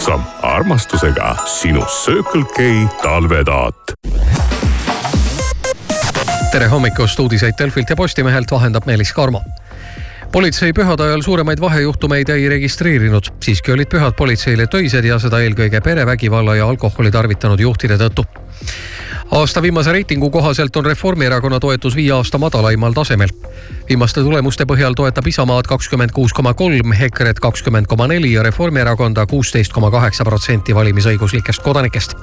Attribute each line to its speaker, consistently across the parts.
Speaker 1: saab armastusega sinu Circle K talvetaat.
Speaker 2: tere hommikust, uudiseid Delfilt ja Postimehelt vahendab Meelis Karmo. Politsei pühade ajal suuremaid vahejuhtumeid ei registreerinud, siiski olid pühad politseile töised ja seda eelkõige perevägivalla ja alkoholi tarvitanud juhtide tõttu aasta viimase reitingu kohaselt on Reformierakonna toetus viie aasta madalaimal tasemel. viimaste tulemuste põhjal toetab Isamaad kakskümmend kuus koma kolm, EKRE-t kakskümmend koma neli ja Reformierakonda kuusteist koma kaheksa protsenti valimisõiguslikest kodanikest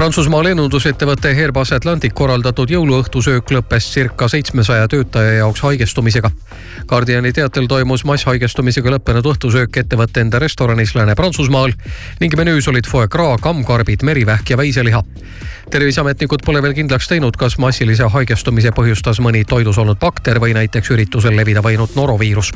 Speaker 2: Prantsusmaa lennundusettevõtte Airbus Atlantic korraldatud jõuluõhtusöök lõppes circa seitsmesaja töötaja jaoks haigestumisega. Guardiani teatel toimus masshaigestumisega lõppenud õhtusöök ettevõtte enda restoranis Lääne-Prantsusmaal ning menüüs olid foie gras, kammkarbid, merivähk ja veiseliha. terviseametnikud pole veel kindlaks teinud, kas massilise haigestumise põhjustas mõni toidus olnud bakter või näiteks üritusel levida võinud noroviirus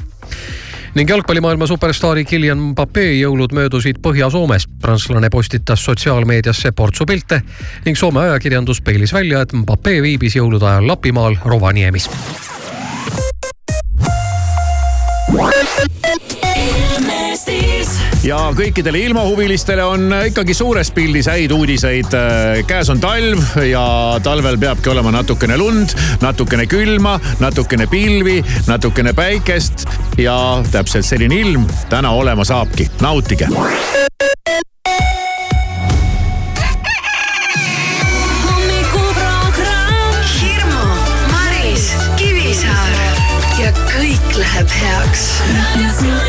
Speaker 2: ning jalgpallimaailma superstaari Kylian Mbappe jõulud möödusid Põhja-Soomes. prantslane postitas sotsiaalmeediasse portsu pilte ning Soome ajakirjandus peilis välja, et Mbappe viibis jõulude ajal Lapimaal Rovaniemis.
Speaker 3: Ja kõikidele ilmahuvilistele on ikkagi suures pildis häid uudiseid. käes on talv ja talvel peabki olema natukene lund, natukene külma, natukene pilvi, natukene päikest ja täpselt selline ilm täna olema saabki. nautige.
Speaker 4: läheb heaks.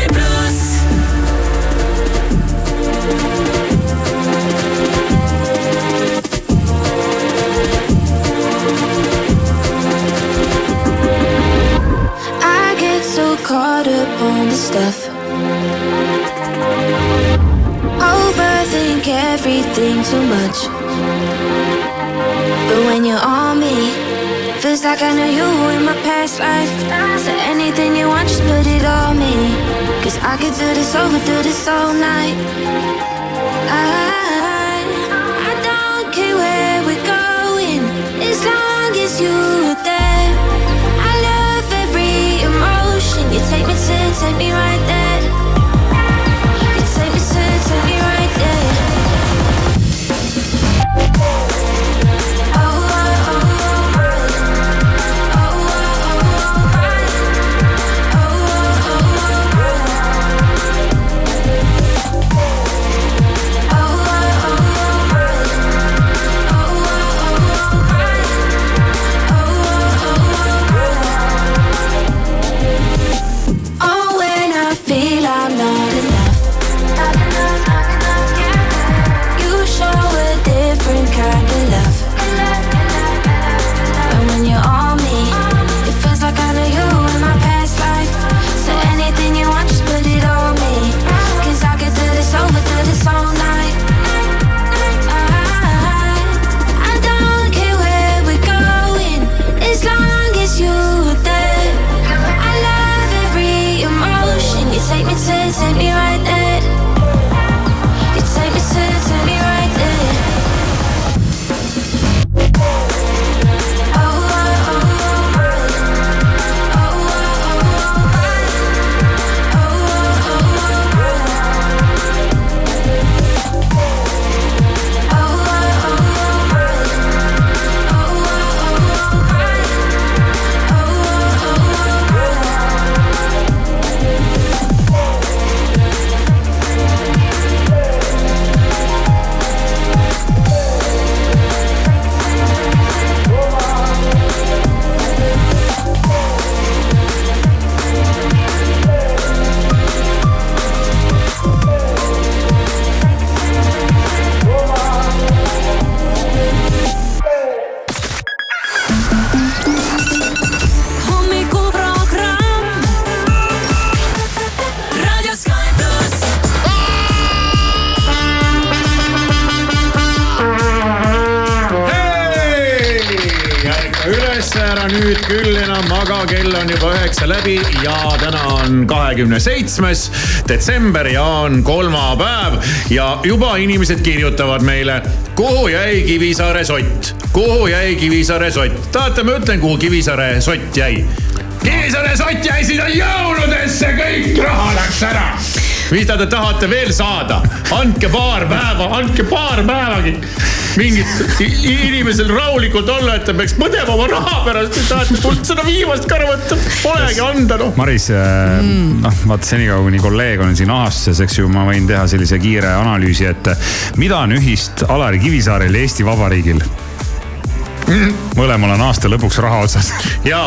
Speaker 5: Stuff. Overthink everything too much. But when you're on me, feels like I know you in my past life. So anything you want, just put it on me. Cause I could do this over, do this all night. I, I don't care where we're going, as long as you're there. Take me to, take me right there.
Speaker 3: Seitsmes detsember ja on kolmapäev ja juba inimesed kirjutavad meile, kuhu jäi Kivisaare sott, kuhu jäi Kivisaare sott. tahate, ma ütlen, kuhu Kivisaare sott jäi? Kivisaare sott jäi sinna jõuludesse, kõik raha läks ära mida te tahate veel saada? andke paar päeva, andke paar päevagi. Mingit inimesel rahulikult olla, et ta peaks põdema oma raha pärast, te tahate mult seda viimast ka ära võtta, polegi anda noh.
Speaker 6: Maris mm., noh vaata senikaua kuni kolleeg on siin ahastuses, eks ju, ma võin teha sellise kiire analüüsi, et mida on ühist Alari Kivisaarel ja Eesti Vabariigil? Mõlemal on aasta lõpuks raha otsas.
Speaker 3: ja,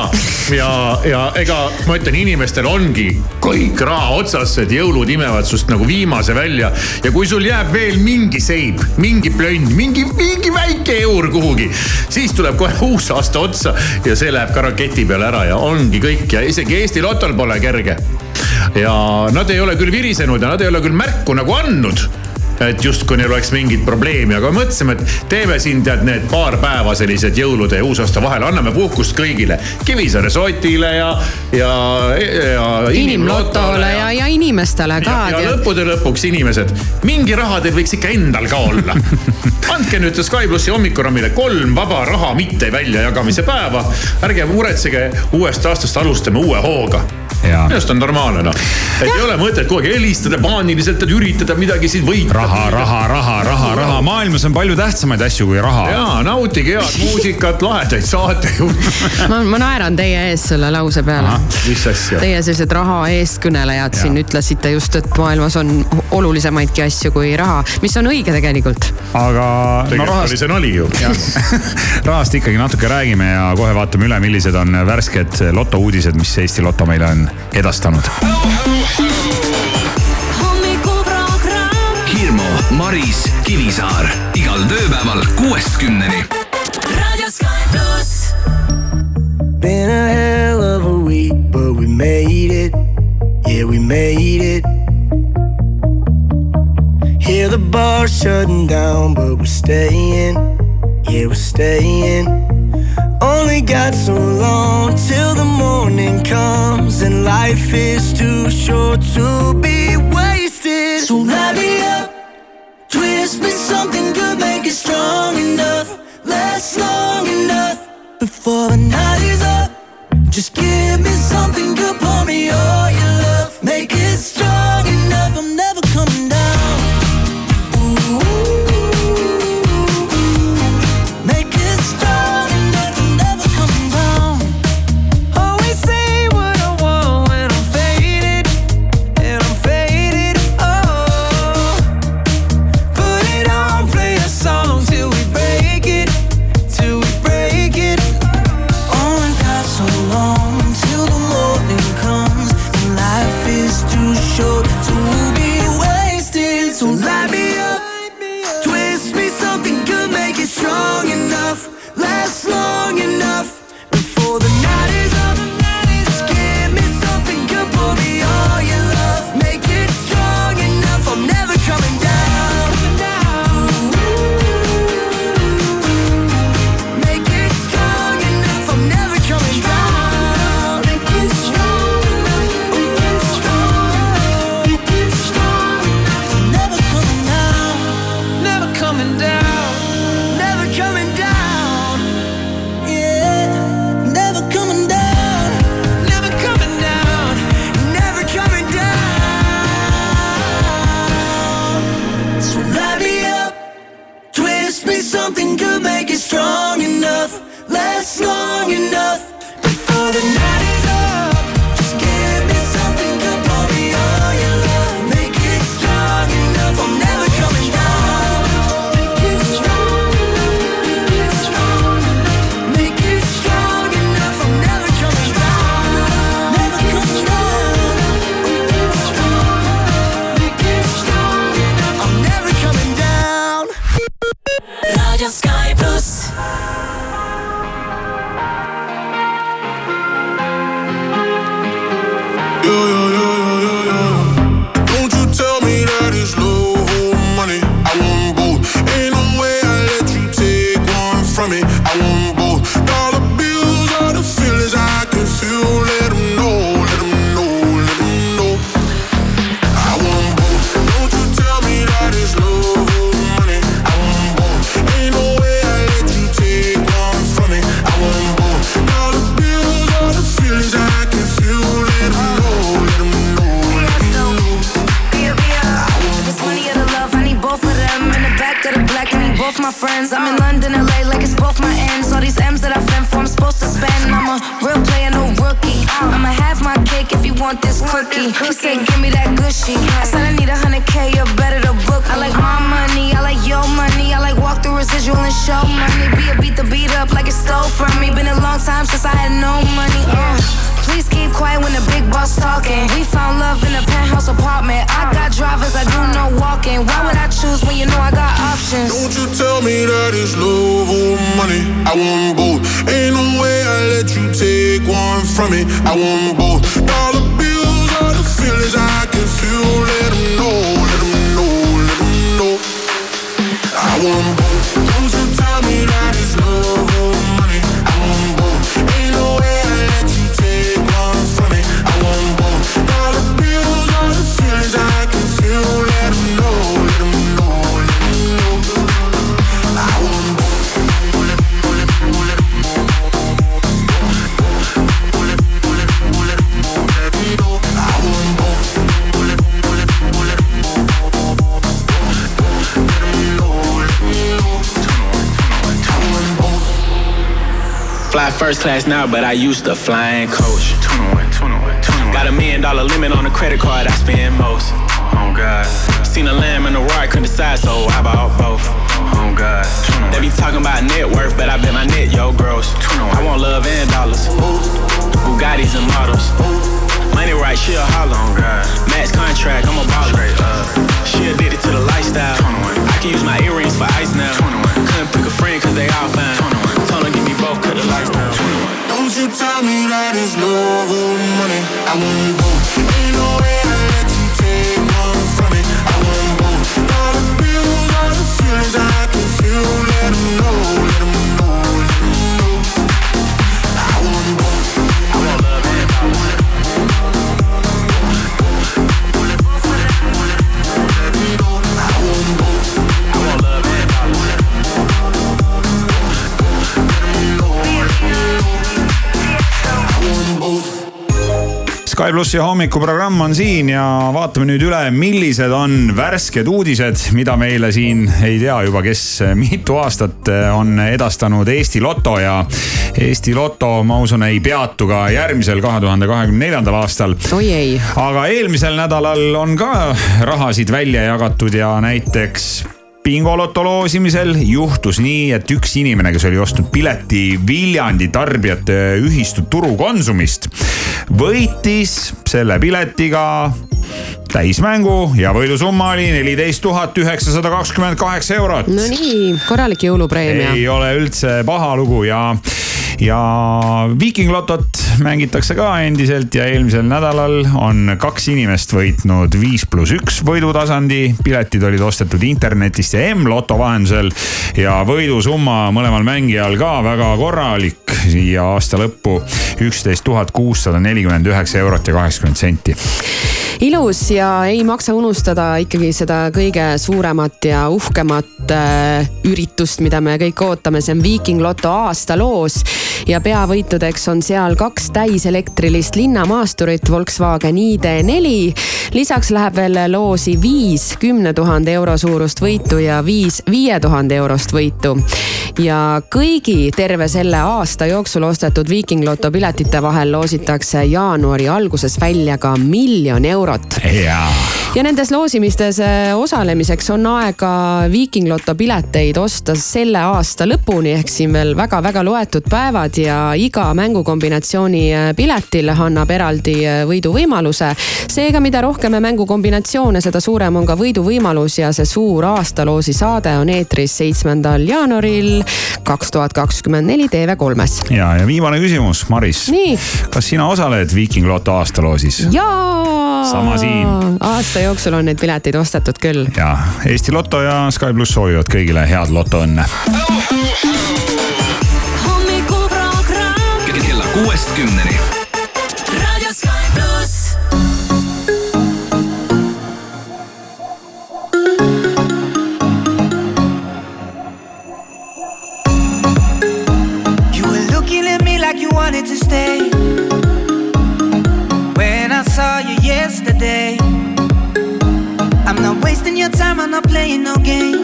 Speaker 3: ja, ja ega ma ütlen, inimestel ongi kõik raha otsas, et jõulud imevad sust nagu viimase välja. ja kui sul jääb veel mingi seib, mingi plönn, mingi, mingi väike eur kuhugi, siis tuleb kohe uus aasta otsa ja see läheb ka raketi peale ära ja ongi kõik ja isegi Eesti Lotol pole kerge. ja nad ei ole küll virisenud ja nad ei ole küll märku nagu andnud et justkui neil oleks mingit probleemi, aga mõtlesime, et teeme siin tead need paar päeva sellised jõulude ja uusaasta vahel, anname puhkust kõigile. Kivisaare sotile ja, ja, ja.
Speaker 7: inimlotole ja, ja inimestele ka
Speaker 3: ja, ja lõppude lõpuks inimesed, mingi raha teil võiks ikka endal ka olla. andke nüüd Sky plussi hommikurammile kolm vaba raha mitte väljajagamise päeva. ärge muretsege, uuest aastast alustame uue hooga. Minu arust on normaalne noh, et ei ole mõtet kogu aeg helistada paaniliselt, et üritada midagi siin võita.
Speaker 6: raha, raha, raha, raha, raha, maailmas on palju tähtsamaid asju kui raha.
Speaker 3: ja nautige head muusikat, lahedaid saatejuhte.
Speaker 7: ma, ma naeran teie ees selle lause peale.
Speaker 3: mis asja?
Speaker 7: Teie sellised raha eestkõnelejad siin ütlesite just, et maailmas on olulisemaidki asju kui raha, mis on õige tegelikult.
Speaker 6: aga no
Speaker 3: tegelikult
Speaker 6: rahast
Speaker 3: oli, see nali ju.
Speaker 6: rahast ikkagi natuke räägime ja kohe vaatame üle, millised on värsked lotouudised, mis Eesti Loto meile on edastanud.
Speaker 4: hommikuprogramm
Speaker 8: Hirmu, Maris, Kivisaar igal tööpäeval kuuest kümneni.
Speaker 9: Been a hell of a week, but we made it. Yeah, we made it. Hear the bar shutting down, but we're staying. Yeah, we're staying. Only got so long till the morning comes, and life is too short to be wasted. So light me up, twist me something good, make it strong enough, last long enough before the night is up. Just give me something good, pour me all your love. Make it strong me. Me
Speaker 10: that it's love or money. I want both. Ain't no way I let you take one from me. I want both.
Speaker 11: Fly first class now, but I used to fly in coach. Got a million dollar limit on the credit card I spend most. Oh God. Seen a lamb and a roar, I couldn't decide, so I bought both. Oh God. They be talking about net worth, but I bet my net yo gross. I want love and dollars. Bugattis and models. Money right, she a holler. Oh. Max contract, I'm a baller. She addicted to the lifestyle. I can use my earrings for ice now. Couldn't pick a friend cause they all fine.
Speaker 9: Don't you tell me that it's love or money. I want both. Ain't no way I
Speaker 6: Sky plussi hommikuprogramm on siin ja vaatame nüüd üle, millised on värsked uudised, mida meile siin ei tea juba, kes mitu aastat on edastanud Eesti Loto ja Eesti Loto, ma usun, ei peatu ka järgmisel, kahe tuhande kahekümne neljandal aastal.
Speaker 7: oi ei.
Speaker 6: aga eelmisel nädalal on ka rahasid välja jagatud ja näiteks bingoloto loosimisel juhtus nii, et üks inimene, kes oli ostnud pileti Viljandi tarbijate ühistu turukonsumist, võitis selle piletiga täismängu ja võidusumma oli neliteist tuhat üheksasada kakskümmend kaheksa eurot.
Speaker 7: no nii, korralik jõulupreemia.
Speaker 6: ei ole üldse paha lugu ja, ja Viiking Lotot mängitakse ka endiselt ja eelmisel nädalal on kaks inimest võitnud viis pluss üks võidutasandi. piletid olid ostetud internetist ja M-loto vahendusel ja võidusumma mõlemal mängijal ka väga korralik siia aasta lõppu üksteist tuhat kuussada nelikümmend üheksa eurot ja kaheksakümmend senti
Speaker 7: ilus ja ei maksa unustada ikkagi seda kõige suuremat ja uhkemat äh, üritust, mida me kõik ootame, see on Viiking Loto aastaloos. Ja peavõitudeks on seal kaks täiselektrilist linnamaasturit Volkswagen ID4. lisaks läheb veel loosi viis kümne tuhande euro suurust võitu ja viis viie tuhande eurost võitu. ja kõigi terve selle aasta jooksul ostetud Viiking Loto piletite vahel loositakse jaanuari alguses välja ka miljon eurot. ja nendes loosimistes äh, osalemiseks on aega Viiking Loto pileteid osta selle aasta lõpuni ehk siin veel väga-väga loetud päevad ja iga mängukombinatsiooni äh, piletil annab eraldi äh, võiduvõimaluse. seega, mida rohkem mängukombinatsioone, seda suurem on ka võiduvõimalus ja see suur aastaloosi saade on eetris seitsmendal jaanuaril kaks tuhat kakskümmend neli TV3-s.
Speaker 6: ja, ja viimane küsimus, Maris. kas sina osaled Viiking Loto aastaloosis?
Speaker 7: jaa.
Speaker 6: Sama siin.
Speaker 7: aasta jooksul on neid pileteid ostetud küll.
Speaker 6: ja Eesti Loto ja Sky pluss soovivad kõigile head lotoõnne.
Speaker 4: Hommikuprogramm
Speaker 8: kuuest kümneni.
Speaker 4: Raadio Sky pluss.
Speaker 12: You were looking at me like you wanted to stay. When I saw you yesterday, I'm not wasting your time, I'm not playing no games.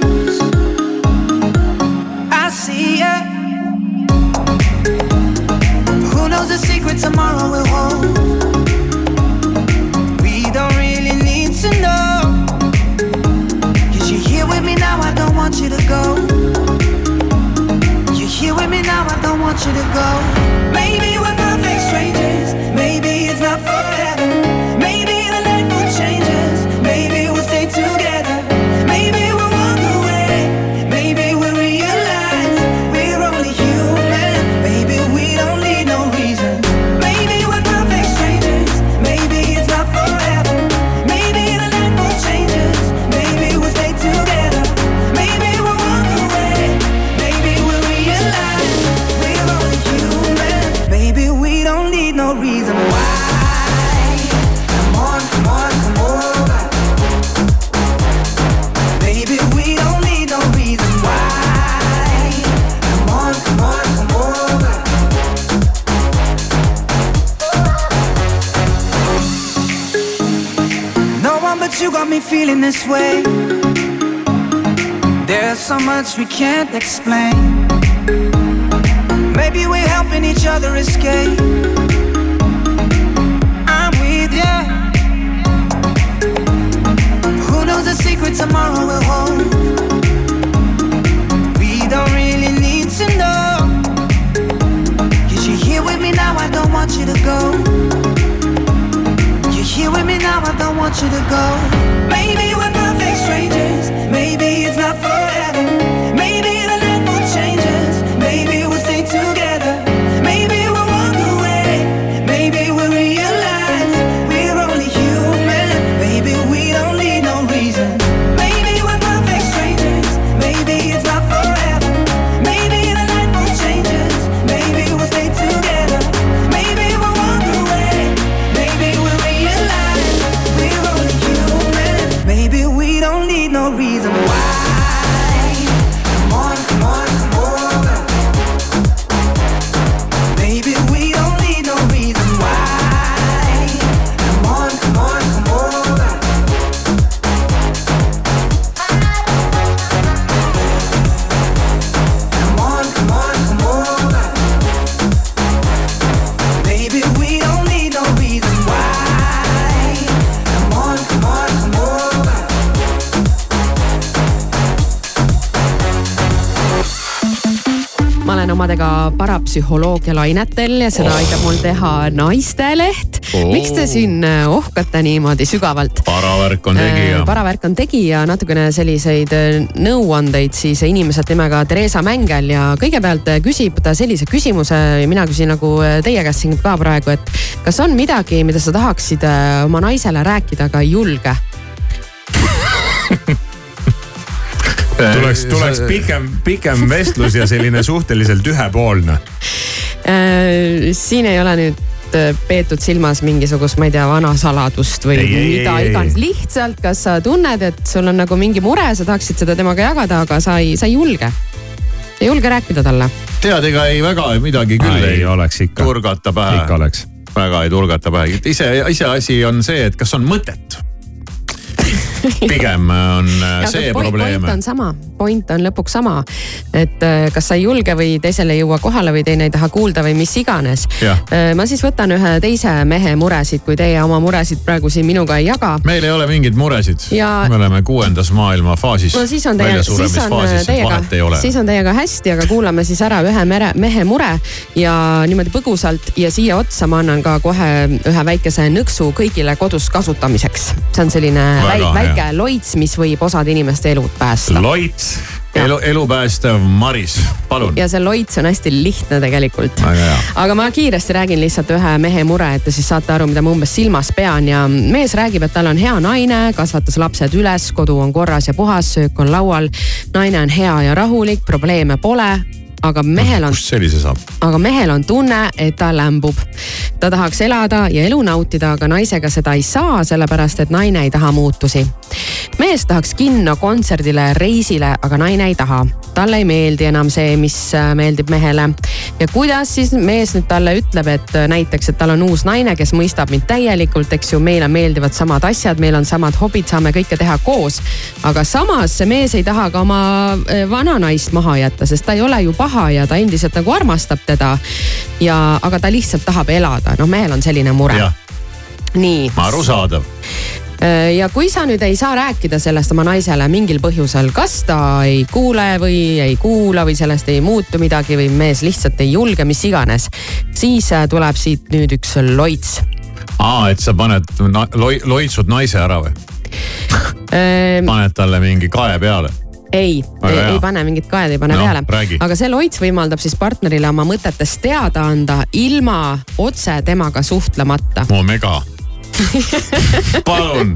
Speaker 12: Want you to go. Maybe me feeling this way. There's so much we can't explain. Maybe we're helping each other escape. I'm with ya. Who knows the secret tomorrow will hold? We don't really need to know. Cause you're here with me now, I don't want you to go. You're here with me now, I don't want you to go. Maybe we're perfect strangers. Maybe it's not
Speaker 7: parapsühholoogia lainetel ja seda
Speaker 13: Oh.
Speaker 7: aitab mul teha Naisteleht
Speaker 13: Oh.
Speaker 7: miks te siin äh, ohkate niimoodi sügavalt?
Speaker 13: paravärk on tegija.
Speaker 7: paravärk on tegija, natukene selliseid äh, nõuandeid siis inimeselt nimega Theresa Mängel ja kõigepealt äh, küsib ta sellise küsimuse ja mina küsin nagu äh, teie käest siin ka praegu, et kas on midagi, mida sa tahaksid äh, oma naisele rääkida, aga ei julge?
Speaker 6: tuleks, tuleks pikem, pikem vestlus ja selline suhteliselt ühepoolne.
Speaker 7: Äh, siin ei ole nüüd äh, peetud silmas mingisugust, ma ei tea, vana saladust või
Speaker 6: Ei, ei,
Speaker 7: mida
Speaker 6: ei, ei.
Speaker 7: iganes, lihtsalt kas sa tunned, et sul on nagu mingi mure, sa tahaksid seda temaga jagada, aga sa ei, sa ei julge. ei julge rääkida talle.
Speaker 13: tead, ega ei väga midagi küll
Speaker 6: ei
Speaker 13: ei,
Speaker 6: oleks ikka,
Speaker 13: turgata pähe.
Speaker 6: ikka oleks.
Speaker 13: väga ei turgata pähe, ise, iseasi on see, et kas on mõtet. pigem on äh, see probleem
Speaker 7: point. on sama, point on lõpuks sama, et äh, kas sa ei julge või teisele ei jõua kohale või teine ei taha kuulda või mis iganes ma siis võtan ühe teise mehe muresid, kui teie oma muresid praegu siin minuga ei jaga
Speaker 13: meil ei ole mingeid muresid
Speaker 7: Ja-
Speaker 13: me oleme kuuendas maailma faasis.
Speaker 7: no siis on teie, siis on teiega siis on teiega hästi, aga kuulame siis ära ühe mere, mehe mure ja niimoodi põgusalt ja siia otsa ma annan ka kohe ühe väikese nõksu kõigile kodus kasutamiseks. see on selline
Speaker 13: Väga
Speaker 7: väike,
Speaker 13: hea.
Speaker 7: Väike loits, mis võib osade inimeste elud päästa.
Speaker 13: loits, elu, elupäästev Maris, palun.
Speaker 7: ja see loits on hästi lihtne tegelikult. aga ma kiiresti räägin lihtsalt ühe mehe mure, et te siis saate aru, mida ma umbes silmas pean ja mees räägib, et tal on hea naine, kasvatas lapsed üles, kodu on korras ja puhas, söök on laual. naine on hea ja rahulik, probleeme pole aga mehel on,
Speaker 13: kust sellise saab?
Speaker 7: aga mehel on tunne, et ta lämbub. ta tahaks elada ja elu nautida, aga naisega seda ei saa, sellepärast et naine ei taha muutusi. mees tahaks kinno, kontserdile, reisile, aga naine ei taha. talle ei meeldi enam see, mis äh, meeldib mehele. ja kuidas siis mees nüüd talle ütleb, et äh, näiteks, et tal on uus naine, kes mõistab mind täielikult, eks ju, meile meeldivad samad asjad, meil on samad hobid, saame kõike teha koos. aga samas see mees ei taha ka oma äh, vana naist maha jätta, sest ta ei ole ju paha ja ta endiselt nagu armastab teda. ja, aga ta lihtsalt tahab elada, noh, mehel on selline mure. nii.
Speaker 13: arusaadav.
Speaker 7: ja kui sa nüüd ei saa rääkida sellest oma naisele mingil põhjusel, kas ta ei kuule või ei kuula või sellest ei muutu midagi või mees lihtsalt ei julge, mis iganes, siis äh, tuleb siit nüüd üks loits
Speaker 3: aa, et sa paned na, loi, loitsud naise ära või? paned talle mingi kae peale?
Speaker 7: ei, ei, pane mingit kaed ei pane
Speaker 3: No,
Speaker 7: peale aga see loits võimaldab siis partnerile oma mõtetest teada anda ilma otse temaga suhtlemata.
Speaker 3: Omega. palun.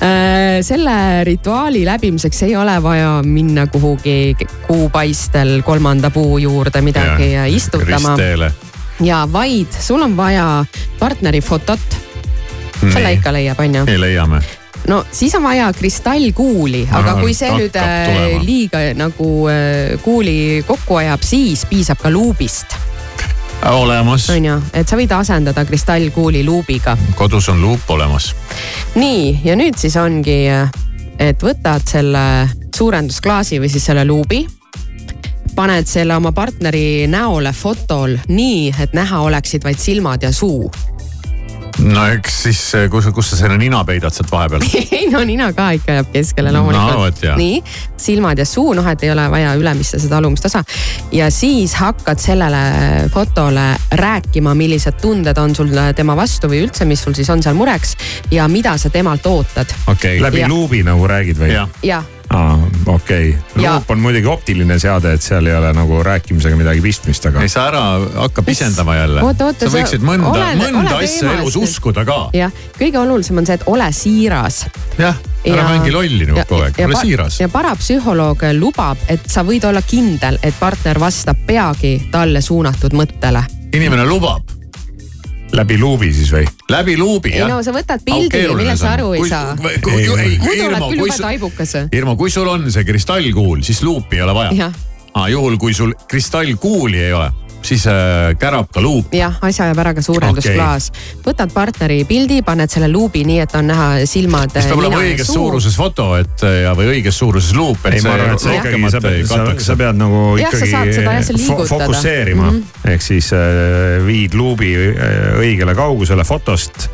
Speaker 7: Äh, selle rituaali läbimiseks ei ole vaja minna kuhugi kuupaistel kolmanda puu juurde midagi ja, istutama ja vaid sul on vaja partneri fotot. selle ikka leiab, onju.
Speaker 3: ei leiame.
Speaker 7: No siis on vaja kristallkuuli, aga kui see nüüd äh,
Speaker 3: tulema.
Speaker 7: liiga nagu äh, kuuli kokku ajab, siis piisab ka luubist,
Speaker 3: olemas,
Speaker 7: onju, et sa võid asendada kristallkuuli luubiga.
Speaker 3: kodus on luup olemas.
Speaker 7: nii ja nüüd siis ongi, et võtad selle suurendusklaasi või siis selle luubi paned selle oma partneri näole fotol nii, et näha oleksid vaid silmad ja suu.
Speaker 3: No eks siis, kus, kus sa selle nina peidad sealt vahepeal?
Speaker 7: ei no nina ka ikka jääb keskele loomulikult
Speaker 3: No
Speaker 7: nii, silmad ja suu, noh, et ei ole vaja ülemist ja seda alumist osa. ja siis hakkad sellele fotole rääkima, millised tunded on sul tema vastu või üldse, mis sul siis on seal mureks ja mida sa temalt ootad.
Speaker 3: okei okay..
Speaker 6: läbi
Speaker 7: Ja.
Speaker 6: luubi nagu räägid või?
Speaker 3: jah,
Speaker 7: ja
Speaker 6: aa, okei okay.. Luup on muidugi optiline seade, et seal ei ole nagu rääkimisega midagi pistmist, aga
Speaker 3: ei. sa ära hakka pisendama jälle. Sa võiksid mõnda, mõnda asja elus uskuda ka.
Speaker 7: jah, kõige olulisem on see, et ole siiras.
Speaker 3: jah, ära mängi lolli nagu kogu aeg, ole siiras.
Speaker 7: ja parapsühholoog lubab, et sa võid olla kindel, et partner vastab peagi talle suunatud mõttele.
Speaker 3: inimene lubab
Speaker 6: läbi luubi siis või?
Speaker 3: läbi luubi
Speaker 7: ei
Speaker 3: jah
Speaker 7: no sa võtad pildi, millest sa aru ei saa. muidu
Speaker 3: ei,
Speaker 7: oled küll
Speaker 3: kui
Speaker 7: jube
Speaker 3: sul,
Speaker 7: taibukas.
Speaker 3: Irmo, kui sul on see kristallkuul, siis luupi ei ole vaja. aa, juhul kui sul kristallkuuli ei ole, siis äh, kärab ka luup.
Speaker 7: jah, asja ajab ära ka suurendusklaas okay.. võtad partneri pildi, paned selle luubi nii, et on näha silmad.
Speaker 3: siis peab olema õiges suuruses foto, et ja, või õiges suuruses luup, et
Speaker 6: ei, ma arvan, et sa ikkagi, sa pead, sa, sa pead nagu
Speaker 7: Jah, sa
Speaker 6: ikkagi
Speaker 7: saad seda jah, liigutada.
Speaker 6: fokusseerima mm. -hmm. ehk siis äh, viid luubi äh, õigele kaugusele fotost.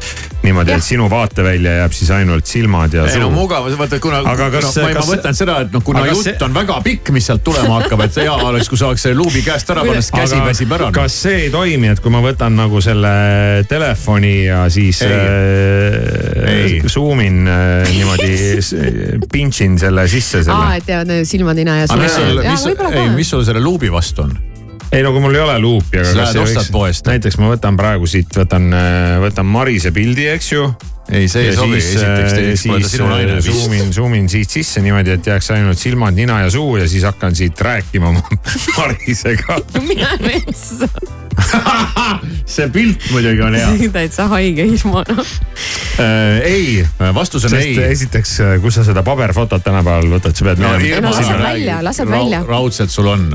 Speaker 6: niimoodi, et sinu vaatevälja jääb siis ainult silmad ja
Speaker 3: ei no
Speaker 6: suu.
Speaker 3: mugav, vaata kuna,
Speaker 6: Aga kas
Speaker 3: no, ma, ma
Speaker 6: kas-
Speaker 3: mõtlen seda, et noh, kuna
Speaker 6: aga
Speaker 3: jutt
Speaker 6: see-
Speaker 3: on väga pikk, mis sealt tulema hakkab, et hea oleks, kui saaks selle luubi käest ära panna, sest käsi väsib ära.
Speaker 6: kas see ei toimi, et kui ma võtan nagu selle telefoni ja siis
Speaker 3: Ei. Ei.
Speaker 6: äh, zoom in äh, niimoodi, pinch in selle sisse
Speaker 7: aa,
Speaker 6: selle.
Speaker 7: et tead silma, nina ja
Speaker 3: ei,
Speaker 7: ka.
Speaker 3: mis sul selle luubi vastu on?
Speaker 6: Ei no kui mul ei ole luupi, aga kas
Speaker 3: lähed ostad poest.
Speaker 6: näiteks ma võtan praegu siit, võtan, võtan Marise pildi, eks ju
Speaker 3: ei, see ei
Speaker 6: ja
Speaker 3: sobi,
Speaker 6: siis,
Speaker 3: esiteks,
Speaker 6: äh,
Speaker 3: teiseks pole ta
Speaker 6: siis
Speaker 3: sinu naine
Speaker 6: äh, zoom
Speaker 3: vist.
Speaker 6: in, zoom in siit sisse niimoodi, et jääks ainult silmad, nina ja suu ja siis hakkan siit rääkima Marisega.
Speaker 7: mine metsa,
Speaker 3: see pilt muidugi on hea.
Speaker 7: täitsa haige Irmo noh.
Speaker 3: ei, vastus on
Speaker 6: sest
Speaker 3: ei.
Speaker 6: esiteks, kui sa seda paberfotot tänapäeval võtad, sa pead
Speaker 3: no
Speaker 7: lased
Speaker 3: ära
Speaker 7: välja,
Speaker 3: Rau-
Speaker 7: välja.
Speaker 3: raudselt sul on,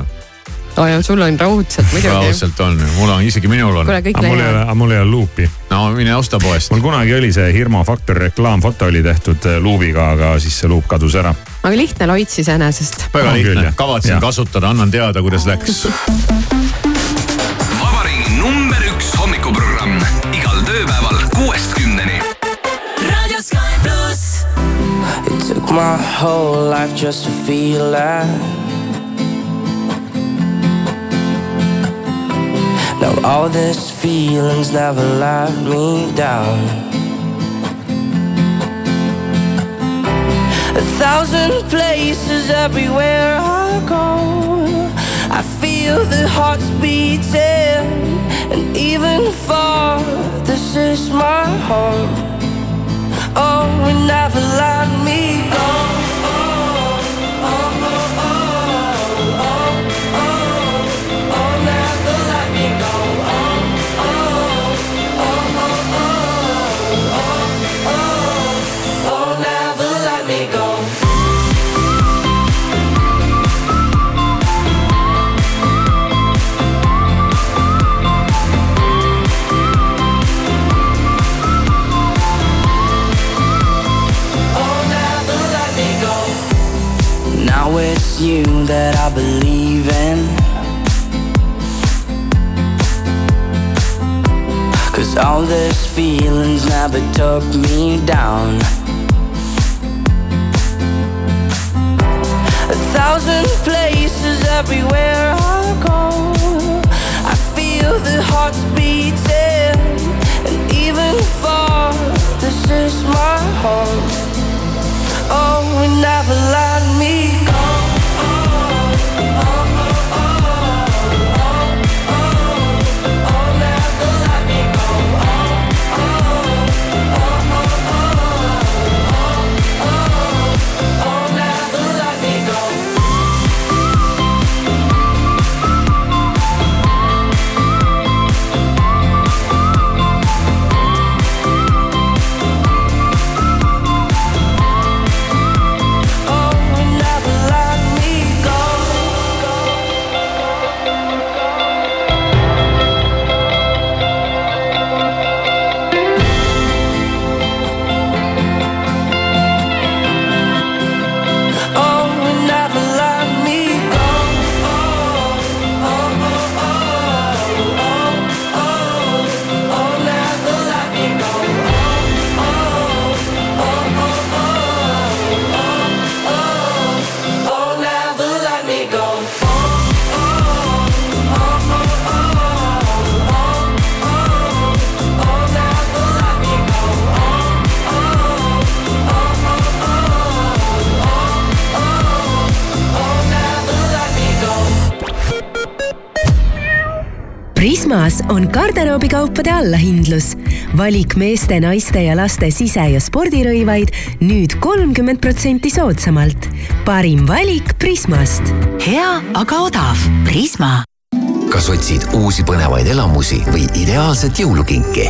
Speaker 7: oo ja sul on raudselt muidugi.
Speaker 3: raudselt on, mul on, isegi minul on.
Speaker 6: aga mul ei ole, aga mul ei ole luupi.
Speaker 3: no mine osta poest.
Speaker 6: mul kunagi oli see Hirmu Faktor reklaamfoto oli tehtud äh, luubiga, aga siis see luup kadus ära.
Speaker 7: aga lihtne loits iseenesest.
Speaker 3: väga lihtne kavatsen
Speaker 6: Jah.
Speaker 3: kasutada, annan teada, kuidas läks.
Speaker 8: vabariigi number üks hommikuprogramm igal tööpäeval kuuest kümneni.
Speaker 4: Radio Sky pluss.
Speaker 14: It took my whole life just to feel that. Now all these feelings never let me down. A thousand places everywhere I go. I feel the hearts beating, and even far, this is my home. That I believe in. Cause all these feelings never took me down. A thousand places everywhere I go. I feel the hearts beating, and even far, this is my home. Oh, never let me go.
Speaker 15: On garderoobikaupade allahindlus. valik meeste, naiste ja laste sise- ja spordirõivaid nüüd kolmkümmend protsenti soodsamalt. parim valik Prismast.
Speaker 16: hea, aga odav. Prisma. kas otsid uusi põnevaid elamusi või ideaalset jõulukinki?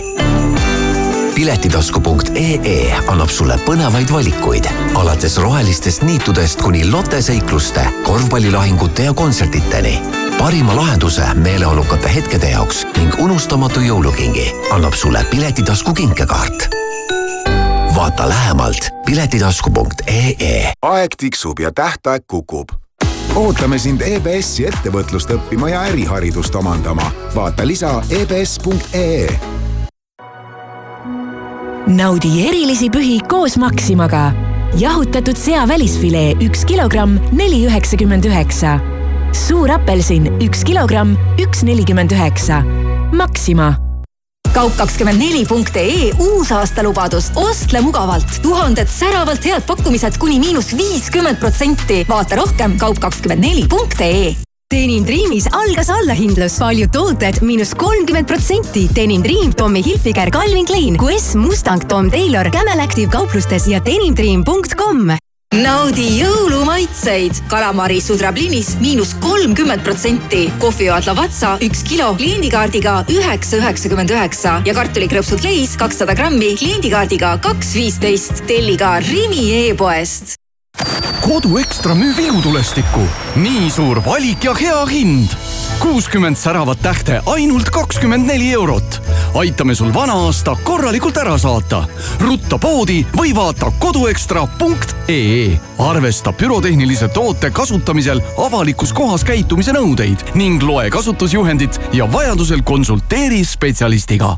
Speaker 16: piletitasku.ee annab sulle põnevaid valikuid, alates rohelistest niitudest kuni loteseikluste, korvpallilahingute ja kontsertideni. Parima lahenduse meeleolukate hetkede jaoks ning unustamatu jõulukingi annab sulle Piletitasku kinkekaart. vaata lähemalt piletitasku.ee.
Speaker 17: aeg tiksub ja tähtaeg kukub. ootame sind EBS-i ettevõtlust õppima ja äriharidust omandama. vaata lisa E ebs.ee
Speaker 15: naudi erilisi pühi koos Maximaga. jahutatud sea välisfilee üks kilogramm, neli üheksakümmend üheksa. Suur apelsin üks kilogramm, üks nelikümmend üheksa. Maxima.
Speaker 18: Kaup24.ee uusaastalubadus, ostle mugavalt, tuhanded säravalt head pakkumised kuni miinus viiskümmend protsenti. vaata rohkem kaup24.ee Denim Dreamis algas allahindlus, paljud tooted? Miinus kolmkümmend protsenti. Denim Dream, Tommy Hilfiger, Calvin Klein, QS, Mustang, Tom Taylor, Camel Active kauplustes ja denimdream.com naudi jõulumaitseid. kalamari sudrablinis miinus kolmkümmend protsenti. kohvijoad Lavazza üks kilo kliendikaardiga üheksa üheksakümmend üheksa ja kartulikrõpsud Leis kakssada grammi kliendikaardiga kaks viisteist. telli ka Rimi e-poest
Speaker 19: kodu Ekstra müüb ilutulestikku. nii suur valik ja hea hind. kuuskümmend säravat tähte ainult kakskümmend neli eurot. aitame sul vana aasta korralikult ära saata. rutta poodi või vaata koduekstra.ee. arvesta pürotehnilise toote kasutamisel avalikus kohas käitumise nõudeid ning loe kasutusjuhendit ja vajadusel konsulteeri spetsialistiga.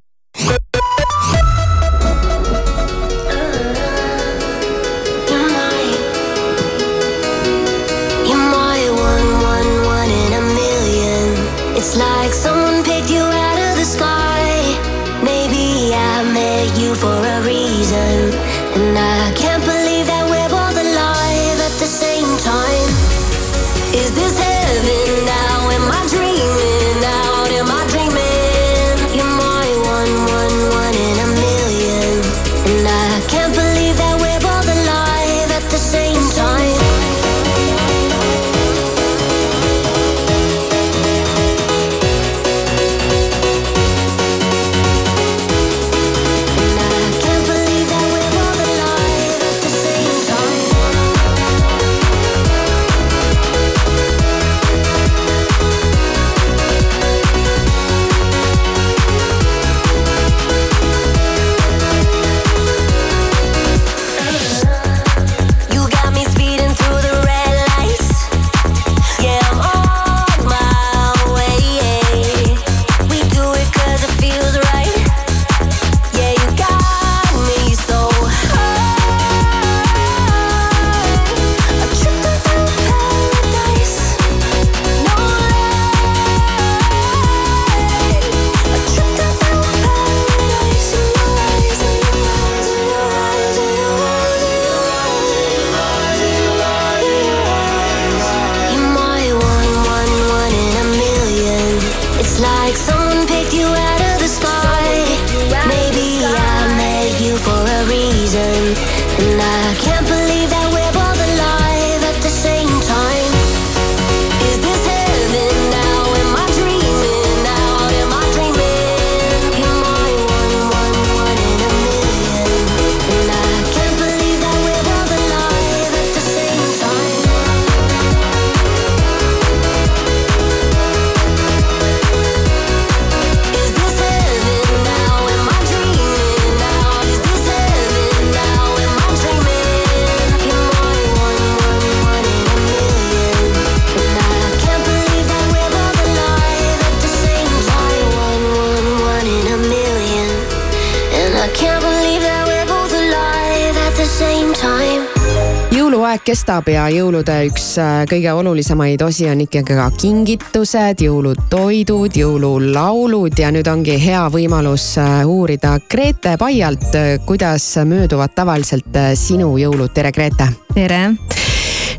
Speaker 7: Jõuluaeg kestab ja jõulude üks äh, kõige olulisemaid osi on ikkagi ka kingitused, jõulutoidud, jõululaulud ja nüüd ongi hea võimalus äh, uurida Grete Paialt, äh, kuidas mööduvad tavaliselt sinu jõulud. tere, Grete.
Speaker 20: tere.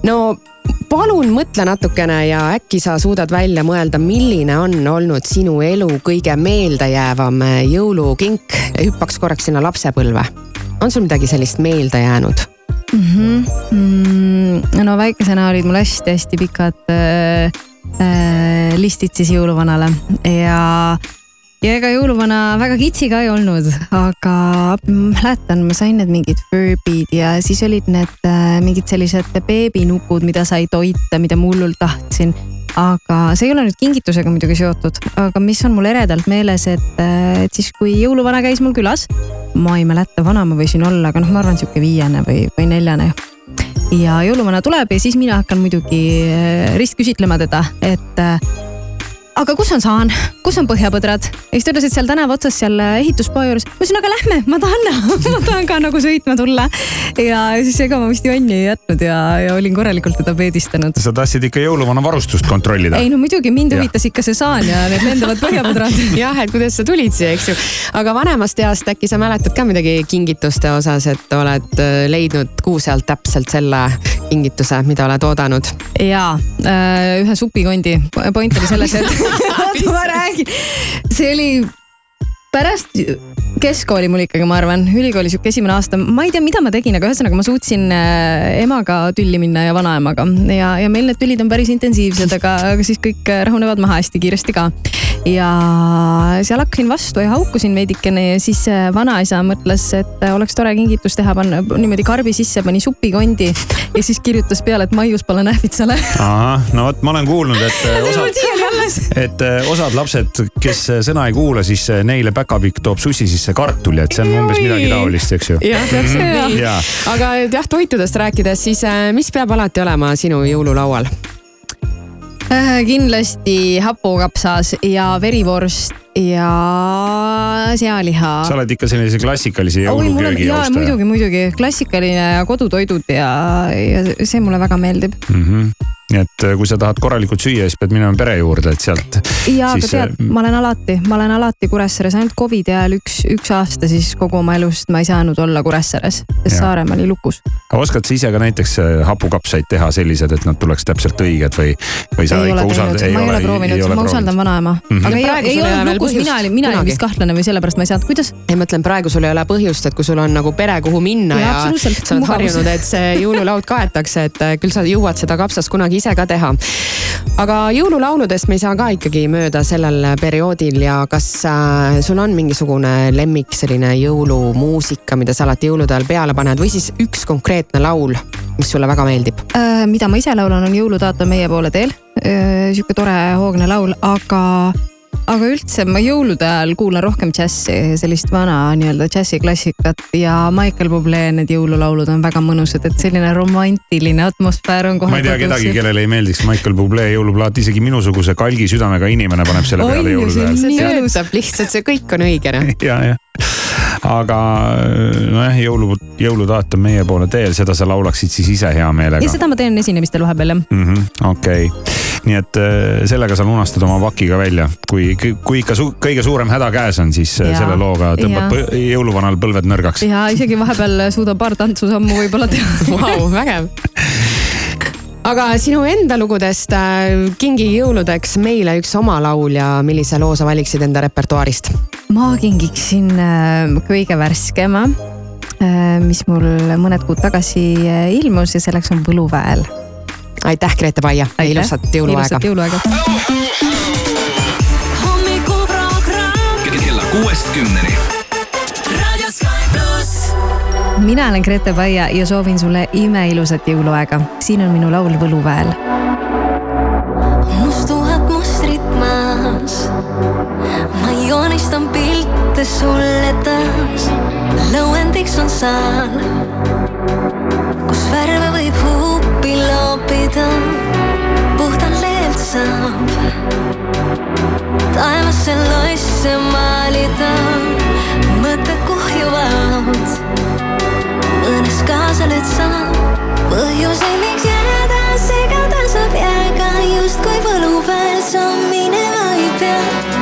Speaker 7: no palun mõtle natukene ja äkki sa suudad välja mõelda, milline on olnud sinu elu kõige meeldejäävam jõulukink. hüppaks korraks sinna lapsepõlve. on sul midagi sellist meelde jäänud?
Speaker 20: Mm. -hmm. Mm, no väikesena olid mul hästi-hästi pikad äh, äh, listid siis jõuluvanale ja, ja ega jõuluvana väga kitsi ka ei olnud, aga mäletan, ma sain need mingid Furby'd ja siis olid need äh, mingid sellised beebinupud, mida sai toita, mida ma hullult tahtsin aga see ei ole nüüd kingitusega muidugi seotud, aga mis on mul eredalt meeles, et, äh, et siis kui jõuluvana käis mul külas, ma ei mäleta, vana ma võisin olla, aga noh, ma arvan sihuke viiene või, või neljane. ja jõuluvana tuleb ja siis mina hakkan muidugi äh, ristküsitlema teda, et äh, aga kus on saan, kus on põhjapõdrad? ja siis ta ütles, et seal tänava otsas, seal ehituspoe juures. ma ütlesin, aga lähme, ma tahan näha ma tahan ka nagu sõitma tulla. ja siis ega ma vist jonni ei jätnud ja, ja olin korralikult teda peedistanud.
Speaker 6: sa tahtsid ikka jõuluvana varustust kontrollida?
Speaker 20: ei no muidugi, mind huvitas ikka see saan ja need lendavad põhjapõdrad
Speaker 7: jah, et kuidas sa tulid siia, eks ju. aga vanemast east äkki sa mäletad ka midagi kingituste osas, et oled äh, leidnud kuuse alt täpselt selle kingituse, mida oled oodanud?
Speaker 20: ja ühe supikondi. point oli selles, et oota ma räägin, see oli pärast keskkooli mul ikkagi, ma arvan, ülikooli sihuke esimene aasta, ma ei tea, mida ma tegin, aga ühesõnaga ma suutsin äh, emaga tülli minna ja vanaemaga. Ja, ja meil need tülid on päris intensiivsed, aga, aga siis kõik rahunevad maha hästi kiiresti ka. Ja seal hakkasin vastu ja haukusin veidikene ja siis äh, vanaisa mõtles, et äh, oleks tore kingitus teha, panna niimoodi karbi sisse, pani supikondi ja siis kirjutas peale, et maius pole nähvitsale.
Speaker 6: no vot, ma olen kuulnud, et osad, et osad lapsed, kes sõna ei kuula, siis neile päkapikk toob sussi sisse kartuli, et see on umbes midagi taolist, eks ju.
Speaker 7: jah, täpselt nii. aga jah, toitudest rääkides, siis mis peab alati olema sinu jõululaual?
Speaker 20: Kindlasti hapukapsas ja verivorst ja sealiha.
Speaker 6: sa oled ikka sellise klassikalise jõuluköögi
Speaker 20: jaa, muidugi, muidugi klassikaline ja kodutoidud ja, ja see mulle väga meeldib
Speaker 6: mm. -hmm nii et äh, kui sa tahad korralikult süüa, siis pead minema pere juurde, et sealt.
Speaker 20: ja, aga tead, ma olen alati, ma olen alati Kuressaares, ainult Covidi ajal üks, üks aasta siis kogu oma elust ma ei saanud olla Kuressaares, sest Saaremaa oli lukus.
Speaker 6: aga oskad sa ise ka näiteks äh, hapukapsaid teha sellised, et nad tuleks täpselt õiged või, või sa
Speaker 20: ei
Speaker 6: ikka
Speaker 20: usaldad? ma ei ole proovinud, ma usaldan vanaema mm. -hmm. aga ei, ei olnud lukus, mina olin, mina olin vist kahtlane või sellepärast ma ei saanud, kuidas?
Speaker 7: ei, ma ütlen, praegu sul ei ole põhjust, et kui sul on nagu pere, kuhu minna ja, ja sa oled harjunud, et see jõululaud kaetakse, et äh, küll sa jõuad seda kapsast kunagi ise ka teha. aga jõululauludest me ei saa ka ikkagi mööda sellel perioodil ja kas äh, sul on mingisugune lemmik selline jõulumuusika, mida sa alati jõulude ajal peale paned või siis üks konkreetne laul, mis sulle väga meeldib
Speaker 20: äh,? mida ma ise laulan, on Jõulutaat on meie poole teel äh,. sihuke tore hoogne laul, aga aga üldse ma jõulude ajal kuulan rohkem džässi, sellist vana nii-öelda džässiklassikat ja Michael Bublé need jõululaulud on väga mõnusad, et selline romantiline atmosfäär on kohe.
Speaker 6: ma ei tea kedagi, kellele ei meeldiks Michael Bublé jõuluplaat, isegi minusuguse kalgi südamega inimene paneb selle peale jõulude ajal.
Speaker 7: nii töötab lihtsalt, see kõik on õige noh.
Speaker 6: ja, jah aga nojah, jõulu, jõulutaat on meie poole teel, seda sa laulaksid siis ise hea meelega.
Speaker 20: ja seda ma teen esinemistel vahepeal jah
Speaker 6: mm -hmm,. okei okay., nii et äh, sellega sa lunastad oma vakiga välja, kui, kui ikka su, kõige suurem häda käes on, siis äh, ja, selle looga tõmbad ja. jõuluvanal põlved nõrgaks.
Speaker 20: ja isegi vahepeal suudab paar tantsusammu võib-olla teha
Speaker 7: Vau, vägev aga sinu enda lugudest äh, kingi jõuludeks meile üks oma laul ja millise loo sa valiksid enda repertuaarist?
Speaker 20: ma kingiksin äh, kõige värskema, äh, mis mul mõned kuud tagasi ilmus ja selleks on Võluväel.
Speaker 7: Aitäh, Grete Paia, ilusat jõuluaega.
Speaker 20: ilusat jõuluaega.
Speaker 8: hommikuprogramm. kella kuuest kümneni
Speaker 20: mina olen Grete Paia ja soovin sulle imeilusat jõuluaega. siin on minu laul Võluväel.
Speaker 4: mustuvad mustrid maas, ma joonistan pilte sulle taas. lõuendiks on saan, kus värve võib huupi võidan, puhtalt saab. taevasse loisse maalida, mõtted kuhjuvad. õnnes kaasa nüüd saab, põhjuseid, miks jääda segadusab jääga, justkui võlu peal sa minema ei pea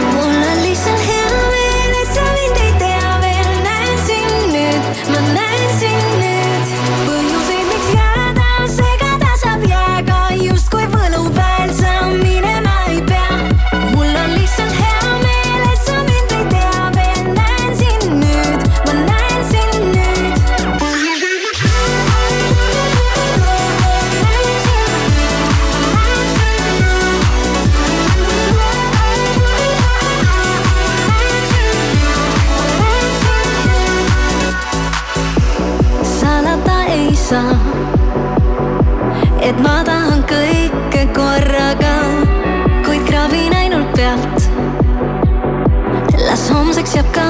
Speaker 4: tänaseks jääb ka,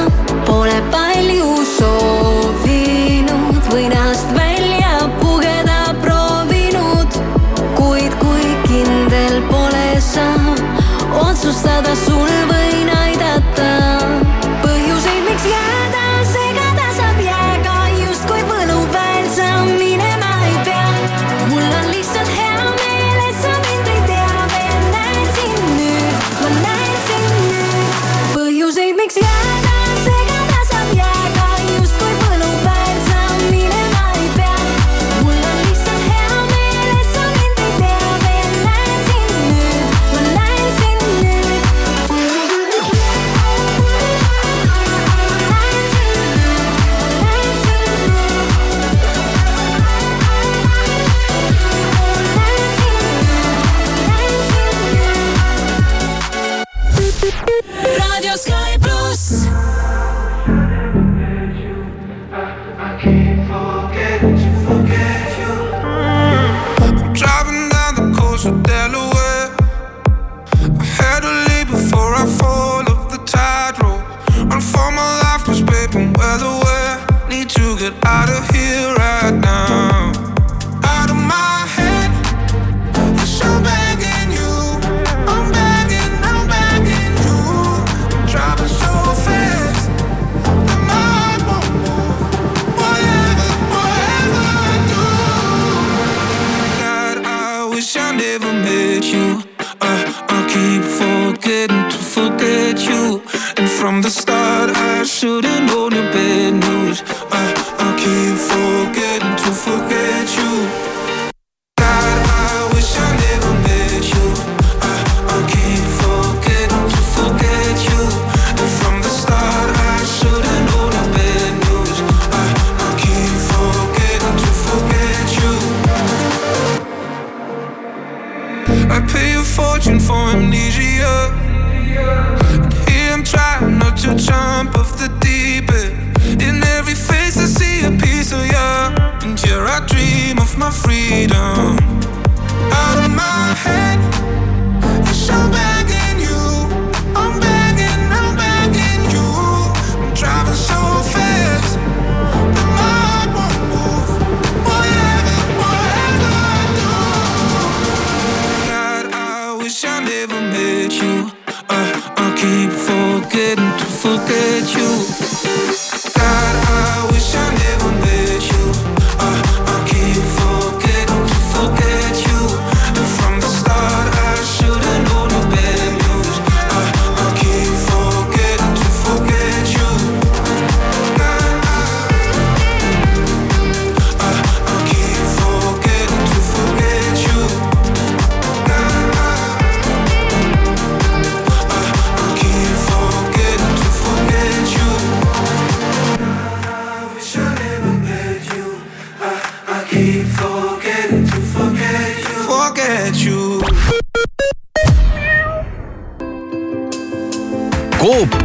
Speaker 4: pole palju soovinud või näost välja pugeda proovinud. kuid kui kindel pole sa otsustada sul
Speaker 21: või. my freedom out of my head. Wish I'm begging you. I'm begging, I'm begging you. I'm driving so fast. But my heart won't move. Whatever, whatever I do. God, I wish I never met you. I, I keep forgetting to forget you.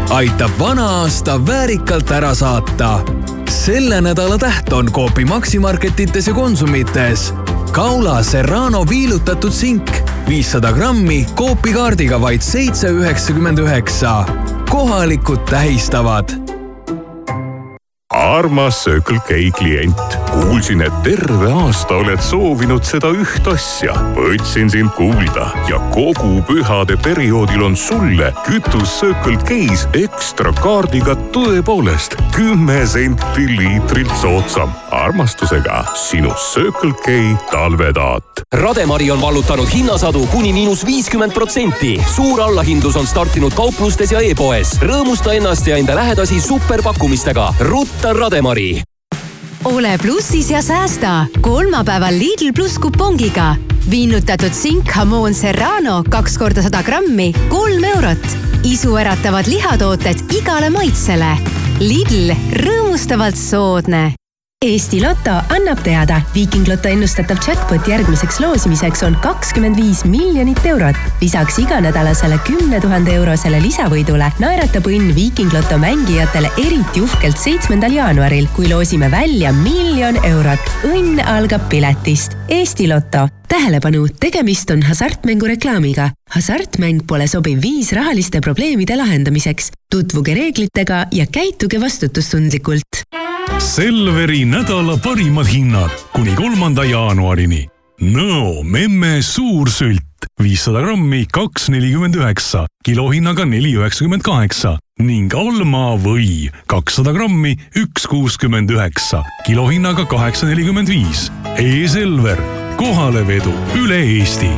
Speaker 22: aitab vana aasta väärikalt ära saata. selle nädala täht on Coopi maksimarketites ja Konsumites. kaula Serrano viilutatud sink viissada grammi Coopi kaardiga vaid seitse üheksakümmend üheksa. kohalikud tähistavad
Speaker 1: armas Circle K klient. kuulsin, et terve aasta oled soovinud seda üht asja. võtsin sind kuulda ja kogu pühade perioodil on sulle kütus Circle K-s ekstra kaardiga tõepoolest kümme senti liitrilt soodsam. armastusega sinu Circle K talvetaat.
Speaker 23: Rademari on vallutanud hinnasadu kuni miinus viiskümmend protsenti. suur allahindlus on startinud kauplustes ja e-poes. rõõmusta ennast ja enda lähedasi superpakkumistega. rutta Rademari
Speaker 18: ole plussis ja säästa kolmapäeval Lidl pluss kupongiga. viinutatud sinkhamoon Serrano kaks korda sada grammi, kolm eurot. isuäratavad lihatooted igale maitsele. Lidl, rõõmustavalt soodne
Speaker 24: Eesti Loto annab teada, Viiking Loto ennustatav jackpot järgmiseks loosimiseks on kakskümmend viis miljonit eurot. lisaks iganädalasele kümne tuhande eurosele lisavõidule naeratab õnn Viiking Loto mängijatele eriti uhkelt seitsmendal jaanuaril, kui loosime välja miljon eurot. õnn algab piletist. Eesti Loto tähelepanu, tegemist on hasartmängureklaamiga. hasartmäng pole sobiv viis rahaliste probleemide lahendamiseks. tutvuge reeglitega ja käituge vastutustundlikult.
Speaker 25: Selveri nädala parimad hinnad kuni kolmanda jaanuarini. Nõo memme suursült viissada grammi, kaks nelikümmend üheksa, kilohinnaga neli üheksakümmend kaheksa ning Alma või kakssada grammi, üks kuuskümmend üheksa, kilohinnaga kaheksa nelikümmend viis. E-Selver, kohalevedu üle Eesti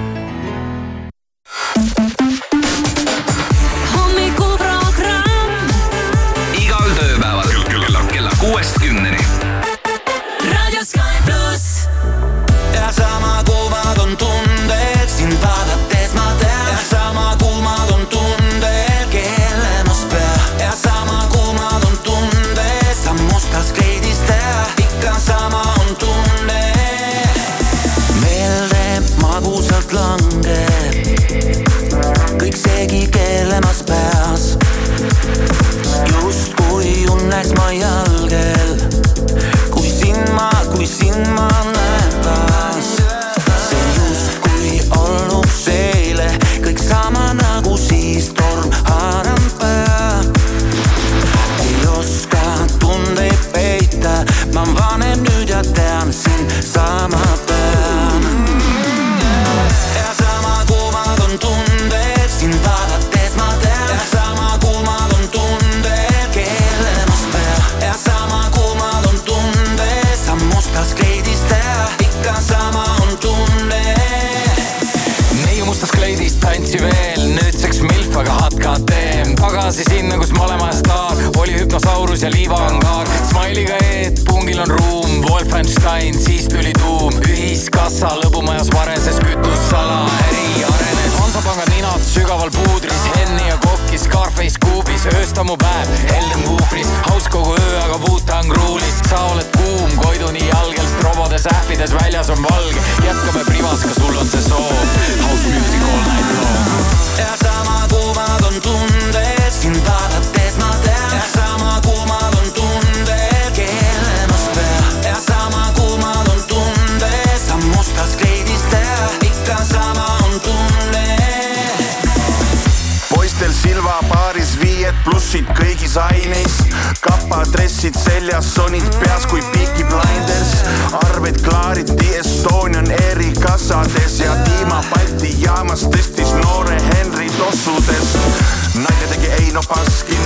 Speaker 26: nalja tegi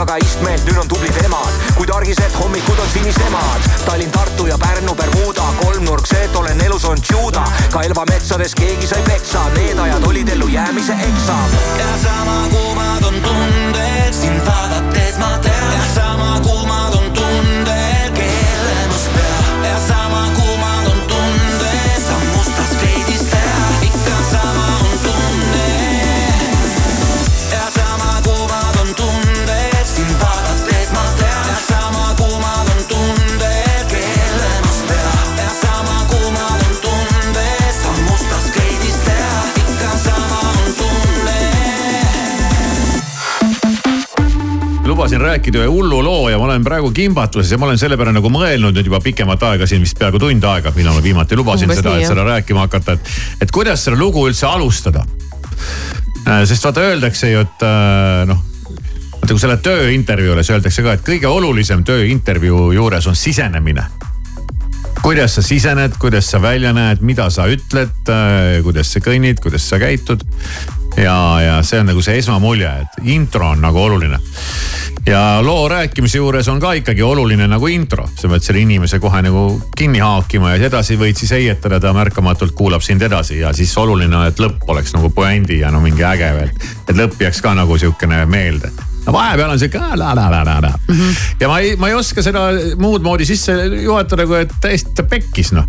Speaker 27: hulljulged, neiud taga istmelt, nüüd on tublid emad, kuid argised hommikud on sinisemad. Tallinn, Tartu ja Pärnu, Bermuda, kolmnurk, see, et olen elus on tšuuda, ka Elva metsades keegi sai peksa, need ajad olid ellujäämise eksam.
Speaker 28: ja sama kuumad on tunded, sind vaadates ma tean.
Speaker 3: Lubasin rääkida ühe hullu loo ja ma olen praegu kimbatuses ja ma olen selle peale nagu mõelnud nüüd juba pikemat aega siin vist peaaegu tund aega, millal ma viimati lubasin
Speaker 7: Umbes
Speaker 3: seda, et seda rääkima hakata, et, et kuidas seda lugu üldse alustada. sest vaata öeldakse ju, et äh, noh vaata kui sa lähed tööintervjuule, siis öeldakse ka, et kõige olulisem tööintervjuu juures on sisenemine kuidas sa sisened, kuidas sa välja näed, mida sa ütled, kuidas sa kõnnid, kuidas sa käitud. ja, ja see on nagu see esmamulje, et intro on nagu oluline. Ja loo rääkimise juures on ka ikkagi oluline nagu intro, sa pead selle inimese kohe nagu kinni haakima ja edasi võid siis heietada, ta märkamatult kuulab sind edasi ja siis oluline on, et lõpp oleks nagu puändi ja no mingi äge veel. et lõpp jääks ka nagu sihukene meelde no vahepeal on sihuke la-la-la-la-la mm. -hmm. ja ma ei, ma ei oska seda muud moodi sisse juhatada, kui et täiesti pekkis noh.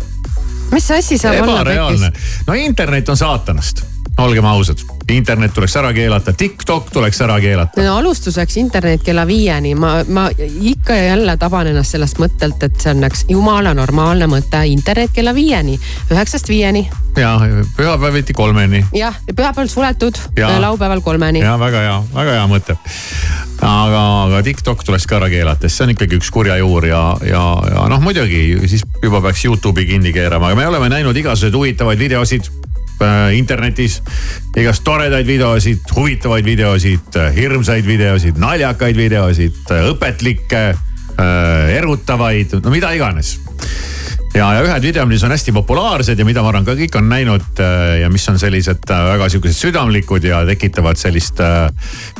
Speaker 7: mis asi saab olla pekkis?,
Speaker 3: no internet on saatanast, olgem ausad. Internet tuleks ära keelata, TikTok tuleks ära keelata.
Speaker 7: no alustuseks internet kella viieni, ma, ma ikka ja jälle taban ennast sellest mõttelt, et see on üks jumala normaalne mõte, internet kella viieni, üheksast viieni.
Speaker 3: ja pühapäeviti kolmeni.
Speaker 7: jah, pühapäeval suletud,
Speaker 3: Ja.
Speaker 7: laupäeval kolmeni.
Speaker 3: ja väga hea, väga hea mõte. aga, aga TikTok tuleks ka ära keelata, sest see on ikkagi üks kurja juur ja, ja, ja noh, muidugi siis juba peaks Youtube'i kinni keerama, aga me oleme näinud igasuguseid huvitavaid videosid äh, internetis. igast toredaid videosid, huvitavaid videosid, hirmsaid videosid, naljakaid videosid, õpetlikke äh,, erutavaid, no mida iganes ja, ja ühed videod, mis on hästi populaarsed ja mida ma arvan ka kõik on näinud äh, ja mis on sellised äh, väga sihukesed südamlikud ja tekitavad sellist,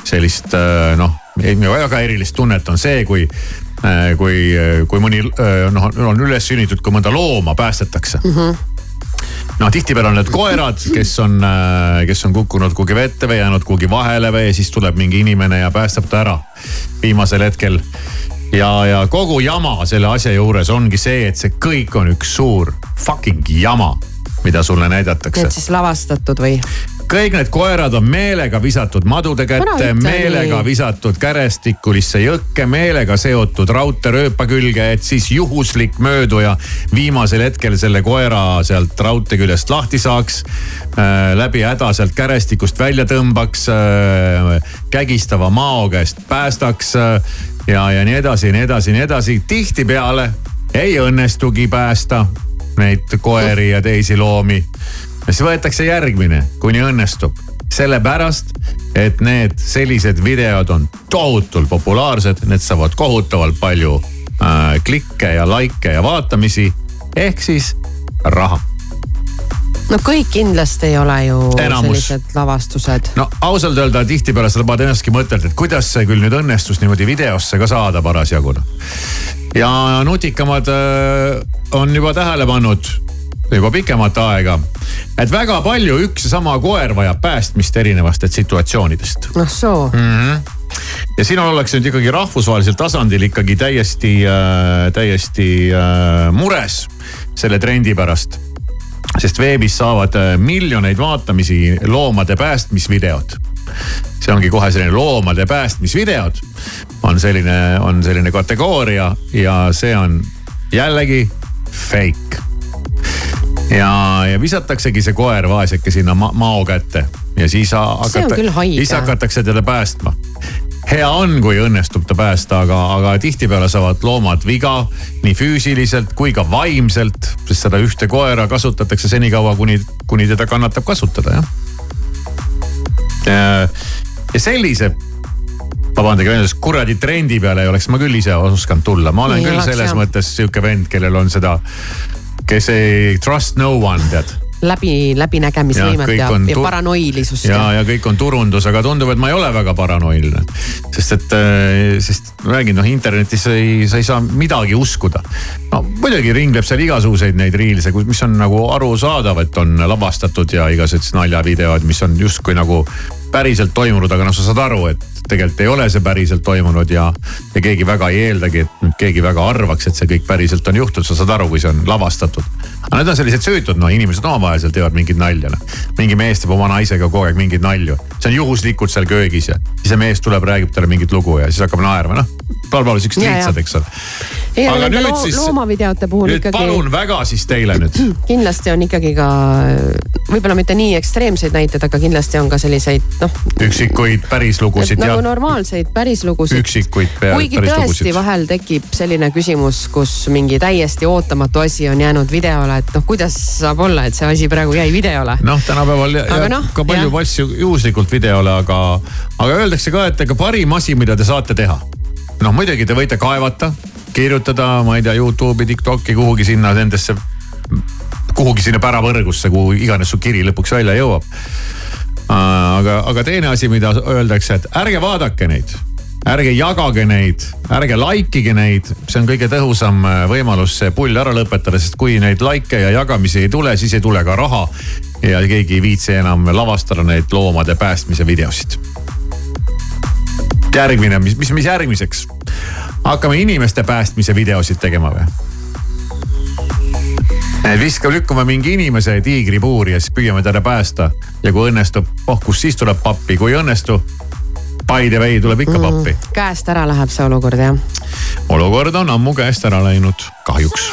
Speaker 3: sellist äh, noh, väga erilist tunnet on see, kui kui, kui mõni noh, on üles sünnitud, kui mõnda looma päästetakse mm. -hmm. Noh, tihtipeale on need koerad, kes on, kes on kukkunud kuhugi vette või jäänud kuhugi vahele või siis tuleb mingi inimene ja päästab ta ära viimasel hetkel ja, ja kogu jama selle asja juures ongi see, et see kõik on üks suur fucking jama, mida sulle näidatakse
Speaker 7: Need siis lavastatud või?
Speaker 3: Kõik need koerad on meelega visatud madude kätte, meelega visatud kärestikulisse jõkke, meelega seotud raudteerööpa külge, et siis juhuslik mööduja viimasel hetkel selle koera sealt raudtee küljest lahti saaks äh,. läbi häda sealt kärestikust välja tõmbaks äh,, kägistava mao käest päästaks äh, ja, ja nii edasi ja nii edasi ja nii edasi. tihtipeale ei õnnestugi päästa neid koeri ja teisi loomi siis võetakse järgmine, kuni õnnestub. sellepärast, et need sellised videod on tohutult populaarsed, need saavad kohutavalt palju äh, klikke ja likee ja vaatamisi. ehk siis raha.
Speaker 7: no kõik kindlasti ei ole ju
Speaker 3: Enamus.
Speaker 7: sellised lavastused.
Speaker 3: no ausalt öelda tihtipeale sa paned ennastki mõttelt, et kuidas see küll nüüd õnnestus niimoodi videosse ka saada parasjagu noh. ja nutikamad äh, on juba tähele pannud juba pikemat aega, et väga palju üks ja sama koer vajab päästmist erinevatest situatsioonidest
Speaker 7: noh soo
Speaker 3: mm. -hmm. ja siin ollakse nüüd ikkagi rahvusvahelisel tasandil ikkagi täiesti äh,, täiesti äh, mures selle trendi pärast. sest veebis saavad äh, miljoneid vaatamisi loomade päästmisvideod. see ongi kohe selline loomade päästmisvideod on selline, on selline kategooria ja see on jällegi fake ja, ja visataksegi see koer vaeseke sinna ma mao kätte ja siis
Speaker 7: haige.
Speaker 3: siis hakatakse teda päästma. hea on, kui õnnestub ta päästa, aga, aga tihtipeale saavad loomad viga nii füüsiliselt kui ka vaimselt, sest seda ühte koera kasutatakse senikaua, kuni, kuni teda kannatab kasutada, jah. ja sellise vabandage väljendust, kuradi trendi peale ei oleks ma küll ise osanud tulla, ma olen
Speaker 7: Ei
Speaker 3: küll selles
Speaker 7: jah.
Speaker 3: mõttes sihuke vend, kellel on seda, kes ei trust no one tead
Speaker 7: läbi, läbinägemisvõimet ja, ja
Speaker 3: tu-
Speaker 7: paranoilisust.
Speaker 3: ja, ja kõik on turundus, aga tundub, et ma ei ole väga paranoiline. sest et, äh, sest räägin, noh internetis sa ei, sa ei saa midagi uskuda. no muidugi ringleb seal igasuguseid neid reels'e, mis on nagu arusaadav, et on lavastatud ja igasugused naljavideod, mis on justkui nagu päriselt toimunud, aga noh, sa saad aru, et tegelikult ei ole see päriselt toimunud ja, ja keegi väga ei eeldagi, et nüüd keegi väga arvaks, et see kõik päriselt on juhtunud, sa saad aru, kui see on lavastatud. aga need on sellised süütud, no inimesed omavahel teevad mingit nalja, noh. mingi mees teeb oma naisega kogu aeg mingeid nalju, see on juhuslikult seal köögis ja siis see mees tuleb, räägib talle mingit lugu ja siis hakkab naerma, noh. Palun siuksed
Speaker 7: Ja, ja.
Speaker 3: lihtsad, eks ole.
Speaker 7: ei, aga nende loo,
Speaker 3: siis-
Speaker 7: loomavideote puhul ikkagi
Speaker 3: palun väga siis teile nüüd.
Speaker 7: kindlasti on ikkagi ka võib-olla mitte nii ekstreemseid näiteid, aga kindlasti on ka selliseid noh,
Speaker 3: üksikuid pärislugusid ja
Speaker 7: nagu normaalseid pärislugusid.
Speaker 3: üksikuid pea-
Speaker 7: kuigi
Speaker 3: pärislugusid
Speaker 7: tõesti. vahel tekib selline küsimus, kus mingi täiesti ootamatu asi on jäänud videole, et noh, kuidas saab olla, et see asi praegu jäi videole.
Speaker 3: noh, tänapäeval jääb
Speaker 7: noh,
Speaker 3: ka palju asju juhuslikult videole, aga, aga öeldakse ka, et ega parim asi, mida te saate teha. noh, muidugi te võite kaevata, kirjutada, ma ei tea, Youtube'i, Tiktoki kuhugi sinna nendesse, kuhugi sinna päravõrgusse, kuhu iganes su kiri lõpuks välja jõuab. aga, aga teine asi, mida öeldakse, et ärge vaadake neid ärge jagage neid, ärge likeige neid, see on kõige tõhusam äh, võimalus see pull ära lõpetada, sest kui neid likee ja jagamisi ei tule, siis ei tule ka raha. ja keegi ei viitsi enam lavastada neid loomade päästmise videosid. järgmine, mis, mis, mis järgmiseks? hakkame inimeste päästmise videosid tegema või? viskame, lükkame mingi inimese tiigripuuri ja siis püüame teda päästa ja kui õnnestub, oh kus siis tuleb pappi, kui ei õnnestu, by the way tuleb ikka pappi.
Speaker 7: käest ära läheb see olukord jah.
Speaker 3: olukord on ammu käest ära läinud, kahjuks.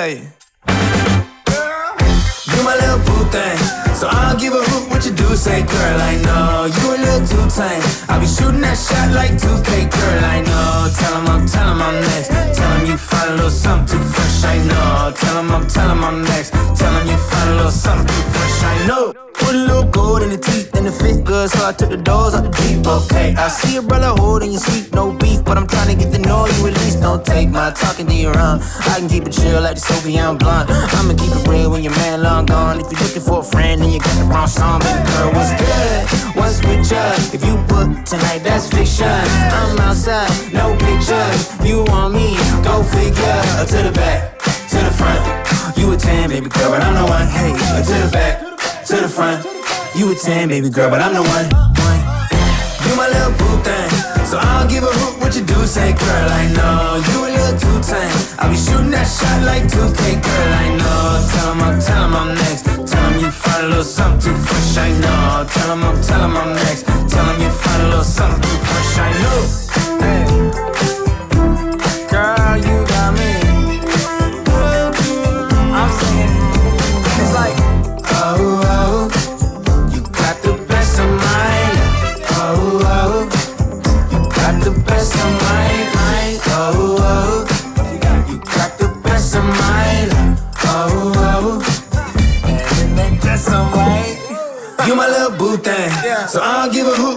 Speaker 11: aí. Song, girl, what's good? What's with ya? If you book tonight, that's fiction. I'm outside, no pictures. You want me? Go figure. To the back, to the front. You a 10, baby girl, but I'm the one. Hey, to the back, to the front. You a 10, baby girl, but I'm the one. You my little boo thing. So I don't give a hoot what you do, say girl, I know You a little too tame I'll be shooting that shot like 2K, girl, I know Tell 'em I'm, tell 'em I'm next Tell you a little something too fresh, I know. Tell 'em I'm, tell 'em I'm next. Tell 'em you find a little something too fresh, I know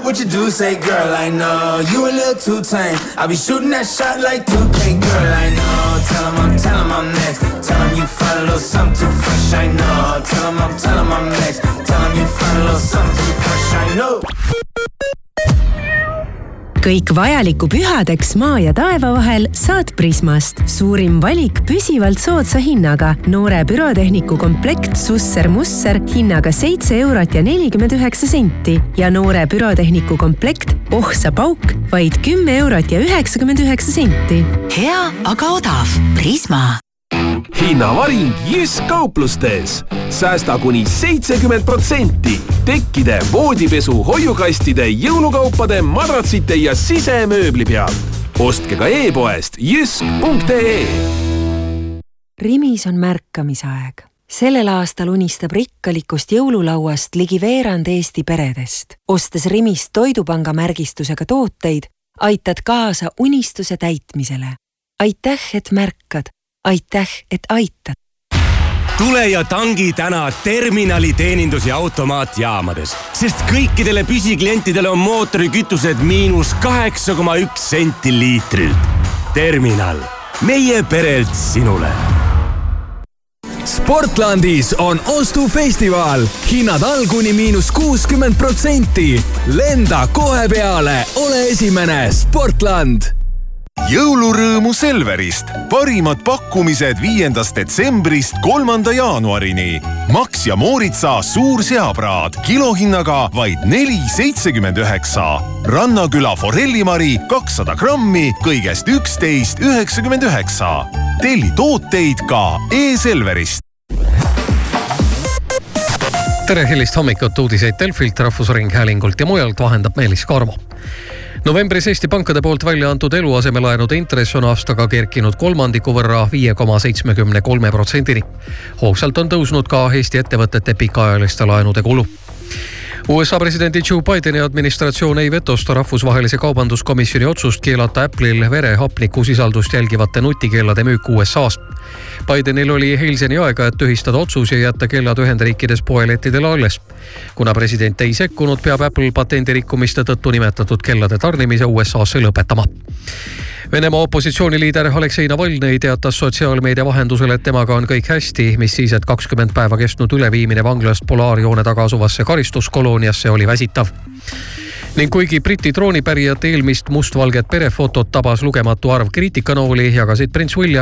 Speaker 11: what you do. Say, girl, I know you a little too tame. I'll be shooting that shot like 2K, girl, I know. Tell 'em I'm, tell 'em I'm next. Tell 'em you find a little something too fresh, I know. Tell 'em I'm, tell 'em I'm next. Tell 'em you find a little something too fresh, I know.
Speaker 25: Kõik vajaliku pühadeks maa ja taeva vahel saad Prismast. suurim valik püsivalt soodsa hinnaga. noore pürotehniku komplekt Susser-Musser hinnaga seitse eurot ja nelikümmend üheksa senti ja noore pürotehniku komplekt Ohsa pauk vaid kümme eurot ja üheksakümmend üheksa senti.
Speaker 29: hea, aga odav. Prisma
Speaker 22: hinnavaring Jysk kauplustes. säästa kuni seitsekümmend protsenti. tekkide, voodipesu, hoiukastide, jõulukaupade, madratsite ja sisemööbli pealt. ostke ka e-poest jysk.ee.
Speaker 30: Rimis on märkamisaeg. sellel aastal unistab rikkalikust jõululauast ligi veerand Eesti peredest. ostes Rimist Toidupanga märgistusega tooteid, aitad kaasa unistuse täitmisele. aitäh, et märkad aitäh, et aitad.
Speaker 31: tule ja tangi täna terminali teenindus- ja automaatjaamades, sest kõikidele püsiklientidele on mootorikütused miinus kaheksa koma üks senti liitrilt. terminal, meie perelt sinule
Speaker 32: Sportlandis on ostufestival, hinnad all kuni miinus kuuskümmend protsenti. lenda kohe peale, ole esimene, Sportland
Speaker 33: jõulurõõmu Selverist, parimad pakkumised viiendast detsembrist kolmanda jaanuarini. Max ja Mooritsa suur seapraad kilohinnaga vaid neli seitsekümmend üheksa. rannaküla forellimari kakssada grammi kõigest üksteist üheksakümmend üheksa. telli tooteid ka e-Selverist
Speaker 2: tere hilist hommikut, uudiseid Delfilt, Rahvusringhäälingult ja mujalt vahendab Meelis Karmo novembris Eesti pankade poolt välja antud eluasemelaenude intress on aastaga kerkinud kolmandiku võrra viie koma seitsmekümne kolme protsendini. hoogsalt on tõusnud ka Eesti ettevõtete pikaajaliste laenude kulu USA presidendi Joe Bideni administratsioon ei vetosta rahvusvahelise kaubanduskomisjoni otsust keelata Apple'il verehapnikusisaldust jälgivate nutikellade müük USA-s. Bidenil oli eilseni aega, et tühistada otsus ja jätta kellad Ühendriikides poelettidele alles. kuna president ei sekkunud, peab Apple patendirikkumiste tõttu nimetatud kellade tarnimise USA-sse lõpetama Venemaa opositsiooniliider Aleksei Navalnõi teatas sotsiaalmeedia vahendusel, et temaga on kõik hästi, mis siis, et kakskümmend päeva kestnud üleviimine vanglast polaarjoone taga asuvasse karistuskolooniasse oli väsitav. Ning kuigi Briti troonipärijate eelmist mustvalget perefotot tabas lugematu arv kriitikanooli, jagasid prints William